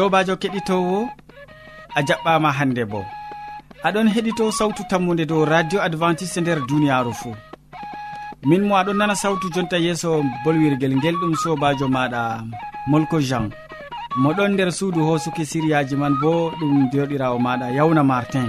sobajo keɗitowo a jaɓɓama hande bo. Aɗon heɗito sawtu tammude dow radio adventiste nder duniyaru fuu. Min mo aɗon nana sawtu jonta yeeso bolwirguel ngel ɗum sobajo maɗa molko jean. Moɗon nder suudu hosuki siriyaji man bo ɗum joɗirawo maɗa yawna martin.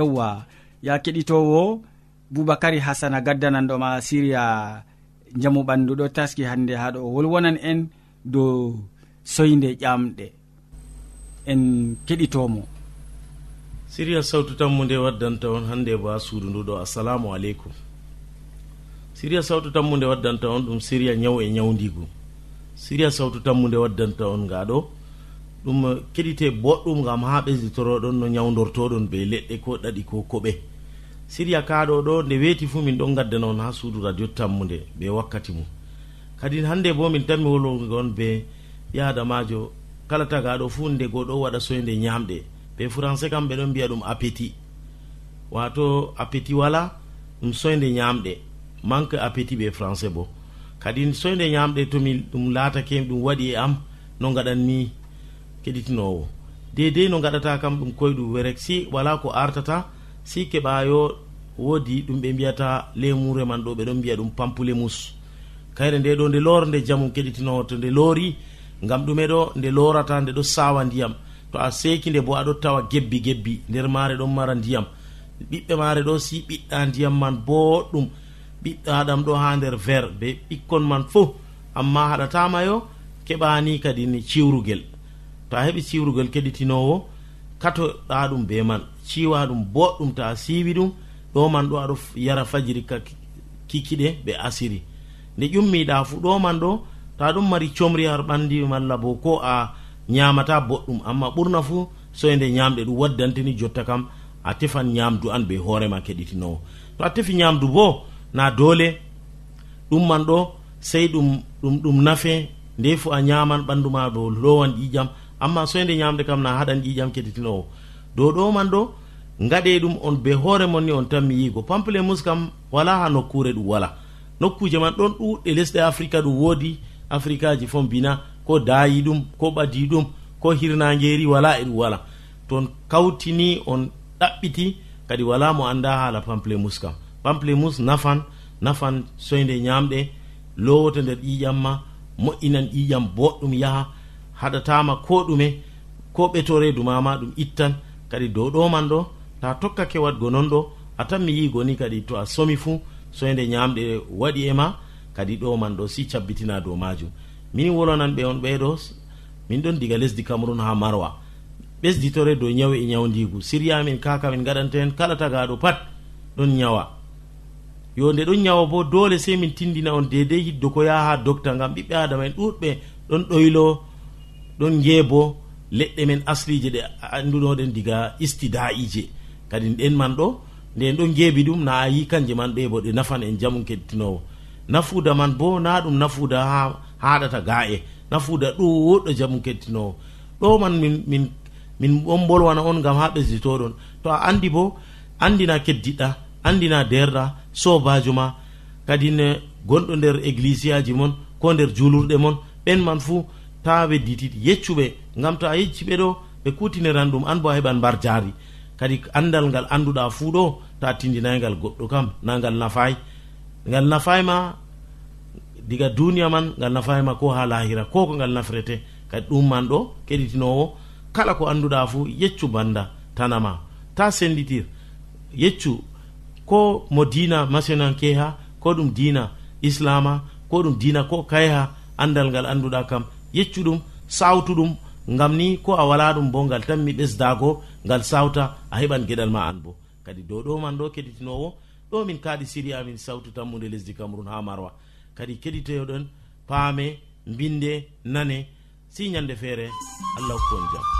yewwa ya keɗitowo boubacary hasana gaddananɗoma siriya jamu ɓandu ɗo taski hande ha ɗo wolwonan en dow soyde ƴamɗe. En keɗitomo. Siriya sawtu tammu nde waddanta on hande ba suudu nduɗo assalamu aleykum. Siriya sawtu tammu nde waddanta on ɗum siriya ñaw e ñawdigu siriya sawtu tammu nde waddanta on ngaɗo ɗum eh, keɗite boɗɗum gam ha ɓesditoroɗon no ñawdortoɗon ɓe leɗɗe ko ɗaɗi ko koɓe. Siriya kaɗo ɗo nde weeti fuu min ɗon gadda noon ha suudu radio tammude be wakkati mum kadi hande bo min tanmi wolwogon be yadamajo kala tagaɗo fuu nde goɗo waɗa soyde ñamɗe be français kam ɓe ɗon mbiya ɗum appétit. Wato appétit wala ɗum soyde ñamɗe manque appétit ɓe français bo. Kadi soyde ñamɗe tomi ɗum laatake ɗum waɗi e am no gaɗanmi keɗitinowo. Dedei no gaɗata kam ɗum koyɗum werek si wala ko artata si keɓayo woodi ɗum ɓe mbiyata lemure man ɗo ɓeɗon mbiya ɗum pampulemus. Kayre nde ɗo nde lorde jamu keɗitinowo to nde loori ngam ɗume ɗo nde lorata nde ɗo sawa ndiyam. To a seki nde bo aɗo tawa gebbi gebbi nder mare ɗon mara ndiyam. Ɓiɓɓe mare ɗo si ɓiɗɗa ndiyam man boɗɗum. Ɓiɗɗaɗam ɗo ha nder ver be ɓikkon man fo amma haɗatamayo keɓani kadi ni ciwrugel. to a heɓi siwrugol keɗitinowo katoɗa ɗum be man. Ciwa ɗum boɗɗum ta siwi ɗum ɗo man ɗo aɗo yara fajiri ka kikiɗe ɓe asiri. Nde ƴummiɗa fu ɗo man ɗo ta ɗum mari comri har ɓandi malla bo ko a ñamata boɗɗum. Amma ɓurna fu soe nde ñamɗe ɗum waddanteni jotta kam a tefan ñamdu an be hoorema keɗitinowo. To a tefi ñamdu bo na doole ɗum man ɗo sey ɗum ɗum ɗum nafe nde fu a ñaman ɓandu ma ɗo lowan ƴiƴam amma soyde ñamde kam na haɗan ƴiƴam keɗitinowo dow ɗo man ɗo gaɗe ɗum on be hoore mon ni on tan mi yigo pample mus kam wala ha nokkure ɗum wala. Nokkuje man ɗon ɗuɗɗe lesɗe africa ɗum woodi africaji fo bina ko daayi ɗum ko ɓadi ɗum ko hirnageri wala e ɗum wala. Ton kawtini on ɗaɓɓiti kadi wala mo anda haala pample mus kam. Pample mus nafan nafan soyde ñamɗe lowoto nder ƴiƴam ma moƴƴinan ƴiƴam boɗɗum yaha haɗatama ko ɗume ko ɓetoredu mama ɗum ittan kadi dow ɗo man ɗo ta tokkake wadgo non ɗo a tan mi yigo ni kadi to a somi fuu soyde ñamɗe waɗi e ma kadi ɗo man ɗo si cabbitina dow majum. Min wolonan ɓe on ɓeɗo min ɗon diga lesdi cameron ha marwa. Ɓesditore dow ñawu e ñawdigu siriyamin kaka min gaɗanta hen kala tagaɗo pat ɗon ñawa yo nde ɗon ñawa bo dole sey min tindina on dedei hiddo ko yaha ha docta gam ɓiɓɓe adama en ɗuɗɓe ɗon ɗoylo ɗon jeebo leɗɗe men aslije ɗe andunoɗen diga istida'ije kadi ɗen man ɗo nden ɗon jeebi ɗum na a yi kanje man ɗe bo ɗe nafan en jamu kettinowo. Nafuda man bo na ɗum nafuda ha haɗata ga'e. Nafuda ɗuɗɗo jamu kettinowo. Ɗo man min min min on bolwana on gam ha ɓesditoɗon to a andi bo andina keddiɗɗa andina derɗa sobajo ma. Kadi ne gonɗo nder église aji mon ko nder julurɗe mon ɓen man fuu tawa ɓe yeccuɓe gam to a yecci ɓe ɗo ɓe kutiniran ɗum an bo a heɓan mbar jaari. Kadi andal ngal anduɗa fuu ɗo ta tindinaygal goɗɗo kam na ngal nafay. Ngal nafayma diga duniya man ngal nafayma ko ha lahira ko ko ngal nafrete. Kadi ɗum man ɗo keɗitinowo kala ko anduɗa fuu yeccu banda tanama ta senditir yeccu ko mo dina masinanke ha ko ɗum dina islama ko ɗum dina ko kayha andal ngal anduɗa kam yeccuɗum sawtuɗum ngam ni ko a wala ɗum bo ngal tanmi ɓesdago ngal sawta a heɓan geɗal ma an bo. Kadi dow ɗo man ɗo keɗitinowo ɗo min kaaɗi siri amin sawtu tammude lesdi cameron ha marwa. Kadi keɗitoyoɗon paame mbinde nane si ñande feere allah hokkon jam.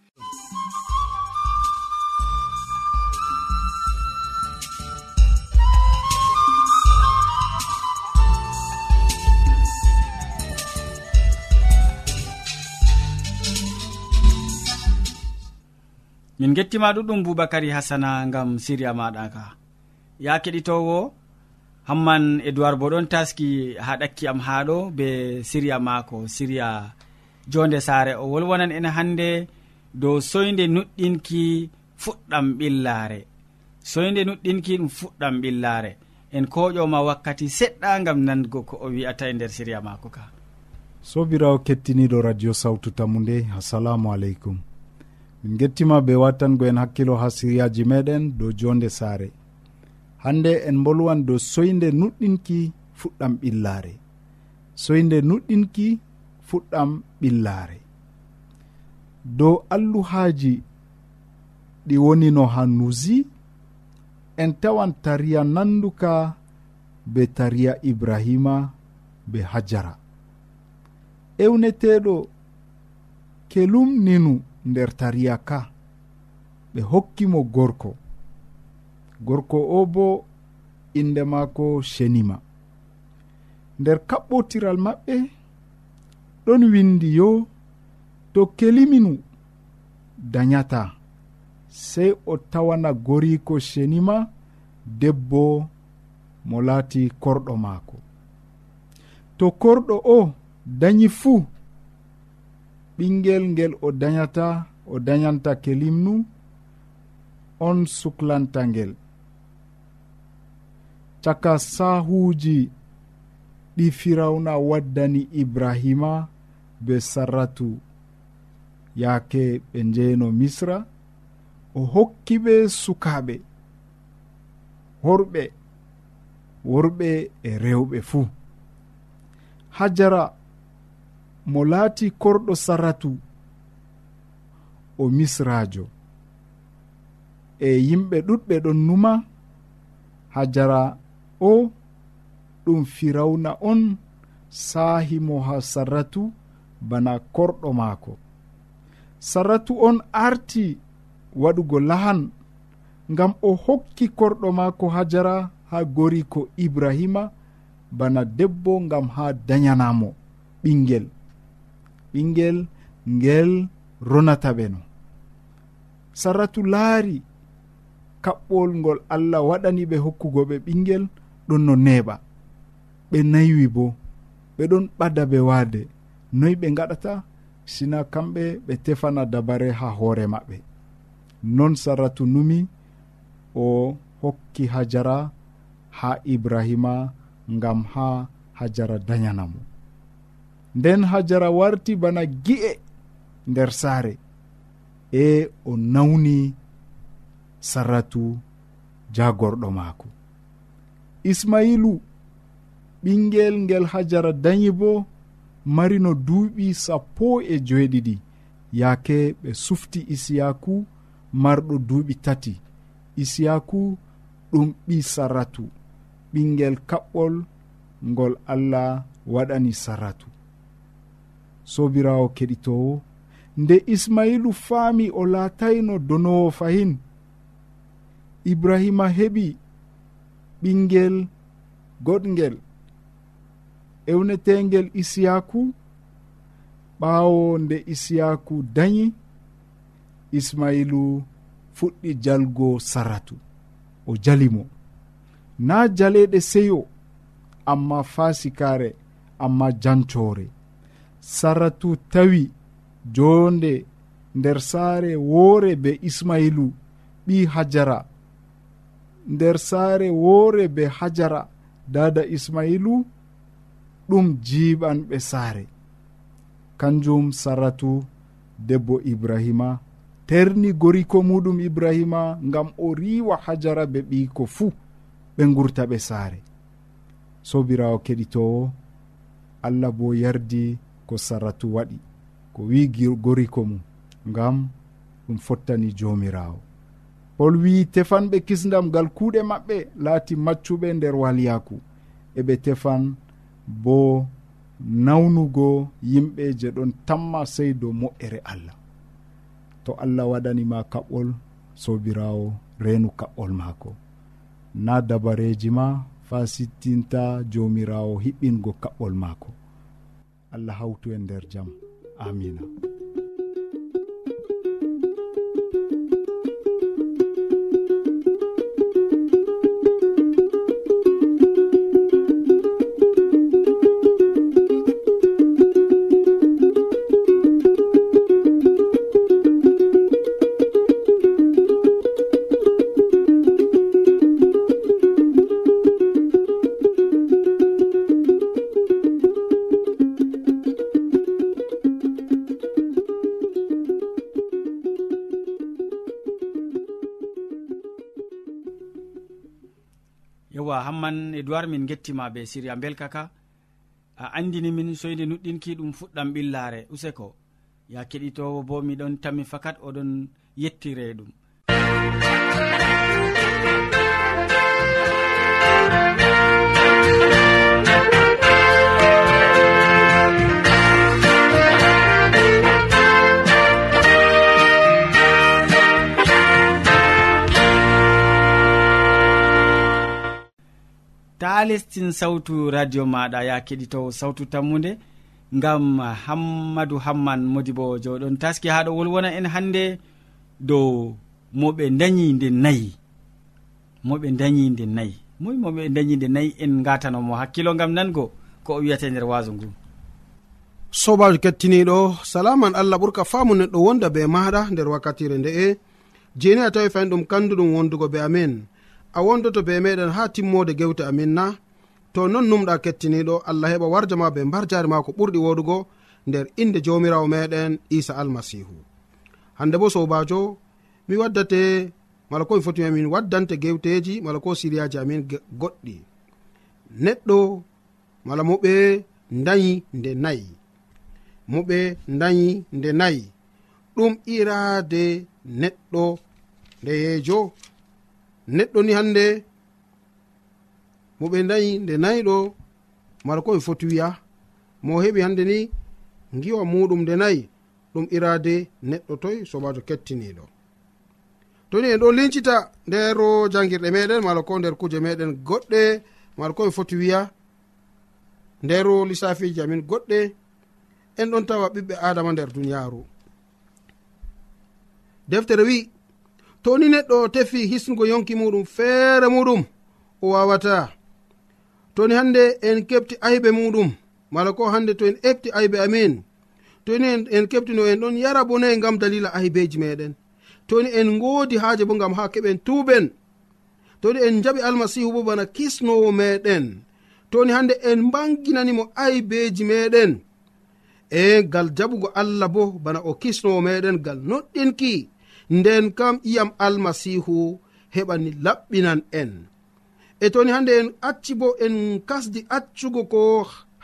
min gettima ɗuɗɗum boubacary hasana gam siriya maɗa ka ya keɗitowo hamman edoird bo ɗon taski ha ɗakki am haɗo be siriya mako siriya jonde sare o wolwonan en hande dow soyde nuɗɗinki fuɗɗam ɓillaare. Soyde nuɗɗinki ɗum fuɗɗam ɓillaare. En koƴoma wakkati seɗɗa gam nango ko o wi'ata e nder siriya mako ka. Sobirawo kettiniɗo radio sawtu tammu nde assalamu aleykum. Min gettima be wattango en hakkilo ha siriyaji meɗen dow jonde saare. Hande en bolwan dow soyde nuɗɗinki fuɗɗam ɓillaare. Soyde nuɗɗinki fuɗɗam ɓillaare. dow alluhaji ɗi wonino ha hannusi en tawan tariya nanduka be tariya ibrahima be hajara. Ewneteɗo kelum ninu nder tariya ka ɓe hokkimo gorko. Gorko o bo inde maako shenima. Nder kaɓɓotiral maɓɓe ɗon windi yo to keliminu dayata sey o tawana goriko senima debbo mo laati korɗo maako. To korɗo o dañi fuu ɓingel ngel o dañata o dañanta kelimnu on suklanta ngel. Caka sahuuji ɗi firawna waddani ibrahima be sarratu yaake ɓe njeeno misra o hokki ɓe sukaaɓe. Worɓe worɓe e rewɓe fuu. Hajara mo laati korɗo saratu o misrajo e yimɓe ɗuɗɓe ɗon numa hajara o ɗum firawna on saahimo ha sarratu bana korɗo maako. saratu on arti waɗugo lahan ngam o hokki korɗo maako hajara ha gori ko ibrahima bana debbo ngam ha dayanamo ɓingel ɓingel ngel ronata ɓe no. Saratu laari kaɓɓol ngol allah waɗani ɓe hokkugo ɓe ɓingel ɗon no neeɓa. Ɓe naywi bo ɓe ɗon ɓada ɓe waade. Noyi ɓe gaɗata sina kamɓe ɓe tefana dabare ha hoore maɓɓe. Non saratu numi o hokki hajara ha ibrahima ngam ha hajara dañanamo nden hajara warti bana gi'e nder saare e o nawni sarratu jagorɗo maako. Ismailu ɓingel ngel hajara dañi bo marino duuɓi sappo e joeɗiɗi yaake ɓe sufti isiyaku marɗo duuɓi tati. Isiyaku ɗum ɓi sarratu. Ɓingel kaɓɓol ngol allah waɗani sarratu. Sobirawo keɗitowo nde ismailu faami o laatayno donowo fahin? Ibrahima heɓi ɓingel goɗgel ewnetengel isiyaku ɓaawo nde isiyaku dañi ismailu fuɗɗi jalgo saratu o jalimo na jaleɗe seyo amma fasikare amma jancore saratu tawi jonde nder saare woore be ismailu ɓi hajara. Nder saare woore be hajara dada ismailu ɗum jiɓanɓe saare. Kanjum saratu debbo ibrahima terni goriko muɗum ibrahima ngam o riwa hajara be ɓiko fuu ɓe gurta ɓe saare. Sobirawo keɗitowo allah bo yardi ko saratu waɗi ko wi goriko mum ngam ɗum fottani jomirawo pol wi tefanɓe kisdam ngal kuuɗe maɓɓe laati maccuɓe nder walyaku eɓe tefan bo nawnugo yimɓe je ɗon tamma sey dow moƴƴere allah. To allah waɗanima kaɓɓol sobirawo reenu kaɓɓol maako. Na dabareji ma fa sittinta jomirawo hiɓɓingo kaɓɓol maako. Allah hawtu e nder jaam amina yewwa hamman edoird min gettima be siria belkaka a andini min soyde nuɗɗinki ɗum fuɗɗam ɓillare. Useko ya keɗitowo bo miɗon tammi fakat oɗon yettire ɗum. ha lestin sawtu radio maɗa ya keɗitowo sawtu tammude ngam hammadou hamman modi bo joɗon taski haɗo wolwona en hande dow moɓe dañi nde nayi moɓe dañi nde nayi moi moɓe dañi nde nayi en gatanomo hakkilo gam nango ko o wiyate nder waso ngu. Sobajo kettiniɗo salaman allah ɓurka famu neɗɗo wonda be maɗa nder wakkatire nde'e. Jeni a tawi fayin ɗum kanduɗum wondugo be amin a wondoto be meɗen ha timmode gewte amin na. To non numɗa kettiniɗo allah heɓa warja ma be mbar jari ma ko ɓurɗi woɗugo nder inde jomirawo meɗen isa almasihu. Hande bo sobajo mi waddate mala ko mi fotimi amin waddante gewteji mala ko siriyaji amin goɗɗi. Neɗɗo mala moɓe dayi nde nayi. Moɓe dayi nde nayi. Ɗum irade neɗɗo ndeyejo neɗɗo ni hande mo ɓe dayi nde nayiɗo mala ko ɓe foti wiya mo heɓi hande ni giwa muɗum nde nayi ɗum irade neɗɗo toy sobajo kettiniɗo toni en ɗo lincita nder jangirɗe meɗen mala ko nder kuje meɗen goɗɗe mala ko ɓe foti wiya nder lissafiji amin goɗɗe en ɗon tawa ɓiɓɓe adama nder duniyaru deftere wi toni neɗɗo tefi hisnugo yonki muɗum feere muɗum o wawata. Toni hande en kepti ayɓe muɗum mala ko hande to en efti aybe amin. Toni en keɓtino en ɗon yara bone gam dalila aybeji meɗen. Toni en ngoodi haaje bo gam ha keɓen tuuben. Toni en jaɓi almasihu bo bana kisnowo meɗen. Toni hande en mbanginanimo aybeji meɗen. E gal jaɓugo allah bo bana o kisnowo meɗen gal noɗɗinki. nden kam iyam almasihu heɓani laɓɓinan en. E toni hande en acci bo en kasdi accugo ko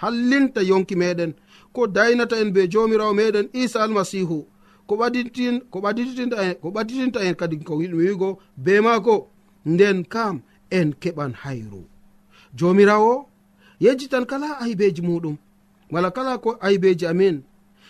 hallinta yonki meɗen ko daynata en be jomirawo meɗen isa almasihu ko ɓaditin ko ɓaditinta en ko ɓaditinta en kadi ko yiɗmi wigo be maako. Nden kam en keɓan hayru. Jomirawo yejjitan kala aybeji muɗum wala kala ko aybeji amin.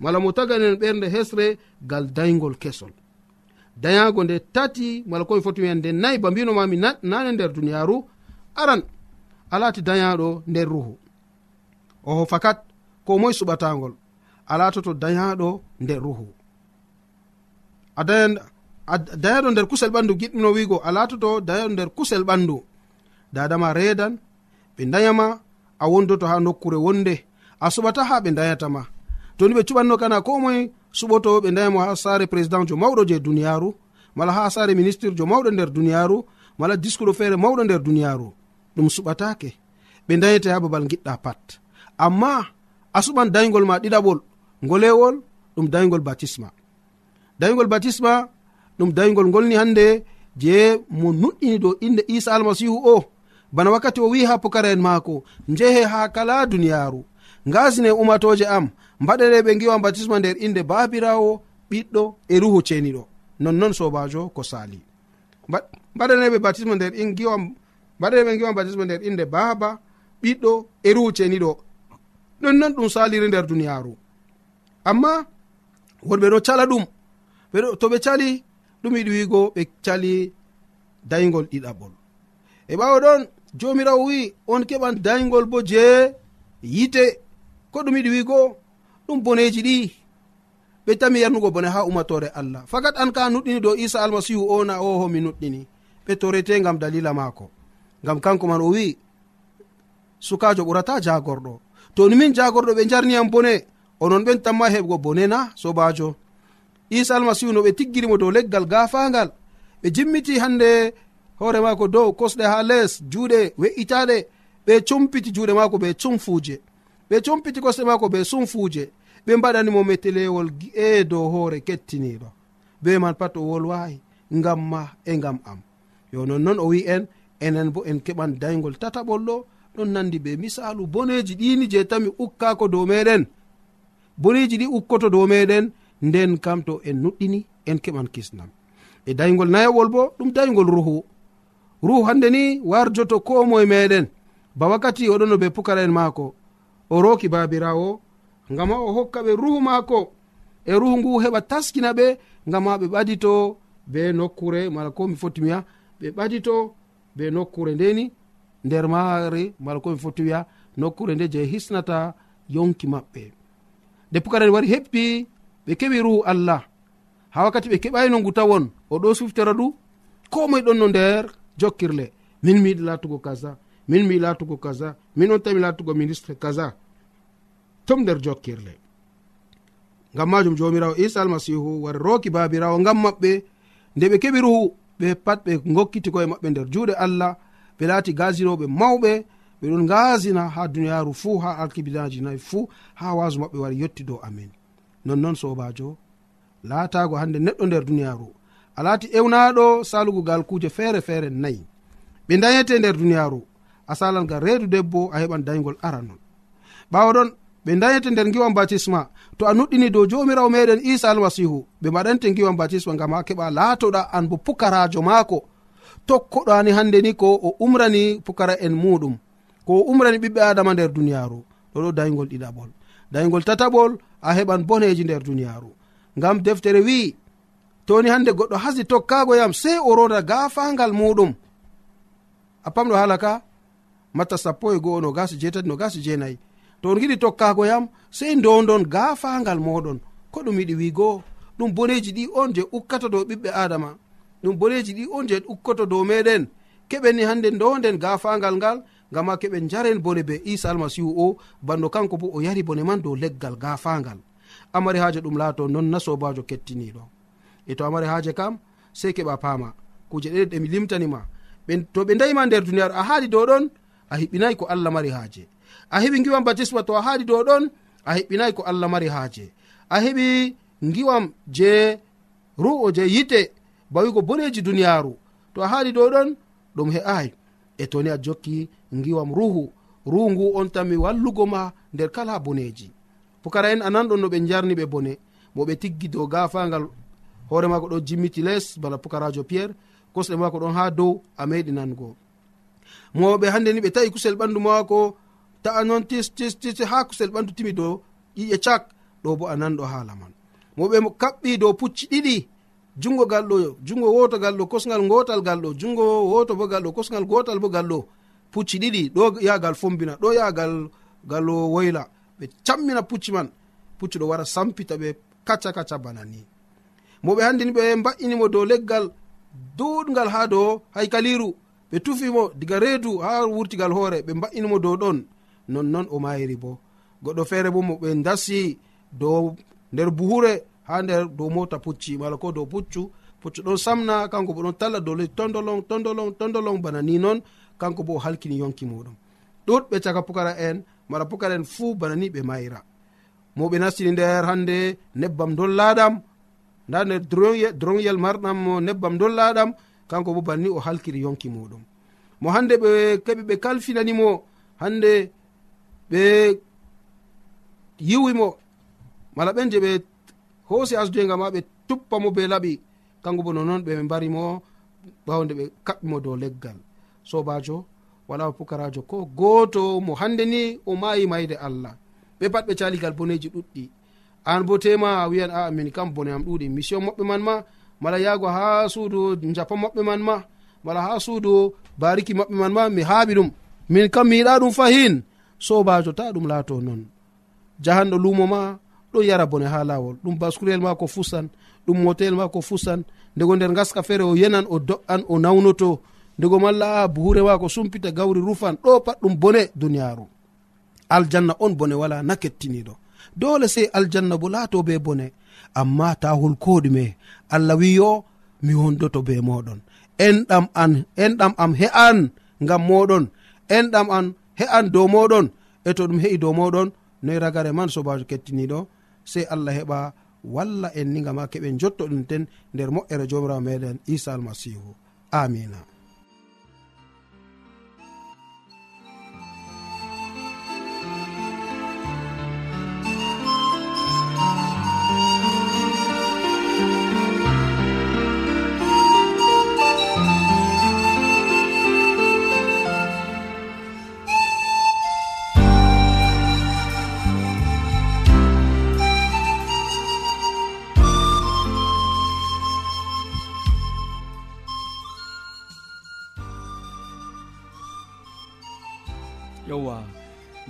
mala mo taganen ɓernde hesre ngal daygol kesol. Dayago nde tati mala komi foti wiyan nde nayi ba mbinomami nane nder duniyaru aran alati dayaɗo nder ruhu. Oho fakat ko moye suɓatagol alatoto dayaɗo nder ruhu. A dayaɗo nder kusel ɓandu giɗɗino wigo alatoto dayaɗo nder kusel ɓandu dadama redan ɓe dayama a wondoto ha nokkure wonde a suɓata ha ɓe dayatama to ni ɓe cuɓanno kana ko moye suɓoto ɓe ndayimo ha sare président jo mawɗo je duniyaru mala ha sare ministre jo mawɗo nder duniyaru mala discuɗo feere mawɗo nder duniyaru. Ɗum suɓatake ɓe dayete ha babal giɗɗa pat. Amma a suɓan daygol ma ɗiɗaɓol ngolewol ɗum daygol batisma daygol batisma ɗum daygol ngolni hande je mo nuɗɗini dow inde isa almasihu o. Bana wakkati o wi ha pukara en maako njehe ha kala duniyaru. Ngasine umatoje am mbaɗere ɓe giwa batisma nder inde babirawo ɓiɗɗo e ruhu ceniɗo. Nonnon sobajo ko sali. Mbaɗaneɓe batisma nder in giwa mbaɗaneɓe giwa batisma nder inde baba ɓiɗɗo e ruhu ceniɗo. Ɗonnon ɗum saliri nder duniyaru. Amma wonɓe ɗo cala ɗum. To ɓe cali ɗum yiɗi wigo ɓe cali daygol ɗiɗaɓol. E ɓawo ɗon jomirawo wi on keɓan daygol bo je yite. Ko ɗum yiɗi wigo ɗum boneji ɗi. Ɓe tami yarnugo bone ha umatore allah. Fakat an ka nuɗɗini dow isa almasihu o na o homi nuɗɗini. Ɓe torete gam dalila maako. Gam kanko man o wi sukajo ɓurata jagorɗo. To ni min jagorɗo ɓe jarniyam bone onon ɓen tamma heɓgo bone na sobajo. Isa almasihu no ɓe tiggirimo dow leggal gafangal. Ɓe jimmiti hande hoore maako dow kosɗe ha les juuɗe we'itaɗe. Ɓe cumpiti juuɗe maako ɓe cumfuje. ɓe cumpiti kosɗe maako be sumfuuje ɓe mbaɗanimo metelewol e dow hoore kettiniɗo be man pat o wolwayi ngam ma e ngam am. Yo nonnoon o wi'en enen bo en keɓan daygol tataɓol ɗo ɗon nandi be misalu boneji ɗini je tami ukkako dow meɗen boneji ɗi ukkoto dow meɗen nden kam to en nuɗɗini en keɓan kisnam. E daygol nayowol bo ɗum daygol ruhu. Ruhu hande ni warjoto ko moye meɗen ba wakkati oɗono be pukara en maako o roki babirawo ngama o hokka ɓe ruhu maako e ruhu ngu heɓa taskina ɓe ngama ɓe ɓadito be nokkure mala ko mi foti wiya ɓe ɓadito be nokkure ndeni nder maare mala ko mi foti wiya nokkure nde je hisnata yonki maɓɓe. Nde pukarani wari heppi ɓe keɓi ruhu allah. Ha wakkati ɓe keɓayno ngu tawon o ɗo suftera ɗu ko moye ɗon no nder jokkirle. Min mi yiɗi latugo kaza. min mi latugo kaza min on tami latugo ministre kaza. Tom nder jokkirle. Ngam majum jomirawo isa almasihu wari roki babirawo ngam maɓɓe nde ɓe keɓi ruhu ɓe pat ɓe gokkiti koye maɓɓe nder juuɗe allah ɓe laati gasinoɓe mawɓe ɓe ɗon gasina ha duniyaru fuu ha alkibinaji nayi fuu ha wasu maɓɓe wari yetti dow amin. Nonnoon sobajo laatago hande neɗɗo nder duniyaru a laati ewnaɗo salugugal kuuje feere feere nayi ɓe dayete nder duniyaru a salan gam reedu debbo a heɓan daygol aranon ɓawa ɗon ɓe dayete nder giwan batisma to a nuɗɗini dow jomirawo meɗen isa almasihu ɓe mbaɗante giwan batisma gam ha keɓa laatoɗa an bo pukarajo maako. Tokkoɗani hande ni ko o umrani pukara en muɗum ko o umrani ɓiɓɓe adama nder duniyaru ɗoɗo daygol ɗiɗaɓol. Daygol tataɓol a heɓan boneji nder duniyaru ngam deftere wi'i toni hande goɗɗo hasi tokkago yam sei o roda gafangal muɗum a pamɗo hala ka matta sappo e go'o no gasi jeetati no gasi jeenayi. To on giɗi tokkago yam sei ndondon gafangal moɗon ko ɗum yiɗi wigo ɗum boneji ɗi on je ukkata dow ɓiɓɓe adama ɗum boneji ɗi on je ukkoto dow meɗen keɓenni hande ndonden gafangal ngal ngam ha keɓen jaren bone be isa almasihu o banno kanko bo o yari bone man dow leggal gafangal amari haaje ɗum laato non na sobajo kettiniɗo e to amari haaje kam sei keɓa paama. Kuje ɗeɗe ɗemi limtanima. To ɓe dayima nder duniyaaru a haali dow ɗon a hiɓinayi ko allah mari haaje. A heɓi giwam batisma to a haaɗi dow ɗon a hiɓinayi ko allah mari haaje. A heɓi giwam je ru'o je yite bawigo boneji duniyaaru. To a haaɗi dow ɗon ɗum he'ay e toni a jokki giwam ruhu ruhu ngu on tanmi wallugo ma nder kala boneji pukara en ananɗon no ɓe jarni ɓe bone mo ɓe tiggi dow gafangal hoore mako ɗon jimmiti les bala pukarajo pierre kosɗe mako ɗon ha dow a meɗi nango. mawɓe hande ni ɓe tawi kusel ɓandu mako ta'a noon tis tis tis ha kusel ɓandu timi dow ƴiƴe cak ɗo bo a nanɗo haala man. Moɓe kaɓɓi dow pucci ɗiɗi jungo gal ɗo jungo woto gal ɗo kosgal gotal gal ɗo jungo woto bo gal ɗo kosgal gotal bo gal ɗo pucci ɗiɗi ɗo yagal fombina ɗo yagal gal woyla. Ɓe cammina pucci man pucci ɗo wara sampita ɓe kacca kacca bana ni. Moɓe handini ɓe mba'inimo dow leggal duɗgal ha dow haykaliru ɓe tufimo diga reedu ha wurtigal hoore ɓe mba'inimo dow ɗon. Nonnon o mayiri bo. Goɗɗo feere bo mo ɓe dasi dow nder buhure ha nder dow mota pucci mala ko dow puccu. Puccu ɗon samna kanko bo ɗon talla dow ley tondolon tondolon tondolon bana ni noon kanko bo o halkini yonki muɗum. Ɗuɗɓe caka pukara en mala pukara en fuu bana ni ɓe mayra. Moɓe nastini nder hande nebbam dollaɗam nda nder droyel marɗam nebbam dollaɗam kanko bo banni o halkiri yonki muɗum. Mo hande ɓe keɓi ɓe kalfinanimo hande ɓe yiwimo mala ɓen je ɓe hoosi asdoyga ma ɓe tuppamo be laɓi kanko bo nonoon ɓe mbarimo ɓawde ɓe kaɓɓimo dow leggal. Sobajo wala pukarajo ko goto mo hande ni o mayi mayde allah. Ɓe pat ɓe caligal boneji ɗuɗɗi. An bo tema a wiyan a min kam bone am ɗuɗi. Mission moɓɓe man ma mala yahgo ha suudu japa maɓɓe man ma mala ha suudu bariki maɓɓe man ma mi haaɓi ɗum. Min kam mi yiɗa ɗum fahin. Sobajo ta ɗum laato noon jahanɗo lumo ma ɗon yara bone ha lawol ɗum bascurel ma ko fusan ɗum motel ma ko fusan ndego nder gaska feere o yenan o do'an o nawnoto. Ndego malla a buhure ma ko sumpita gawri rufan ɗo pat ɗum bone duniyaru aljanna on bone wala na kettiniɗo dole sey aljanna bo laato be bone. amma ta holko ɗume allah wi yo mi wondoto be moɗon enɗam an enɗam am he'an ngam moɗon enɗam an he'an dow moɗon e to ɗum he'i dow moɗon noyi ragare man sobajo kettiniɗo sey allah heɓa walla en ni gama ha keɓen jotto ɗum ten nder moƴƴere jomirawo meɗen isa almasihu amina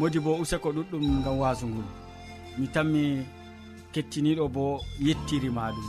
modi bo usako ɗuɗɗum gam wasu ngu. Mi tanmi kettiniɗo bo yettirima ɗum.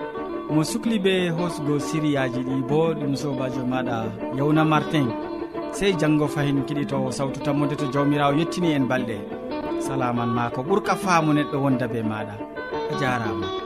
omo sukli be hoosugo siriyaji ɗi bo ɗum sobajo maɗa yawna martin. Sey janggo fayin kiɗitowo sawtu tammode to jawmirawo yettini en balɗe. Salaman ma ko ɓuurka faamu neɗɗo wonda be maɗa. A jarama.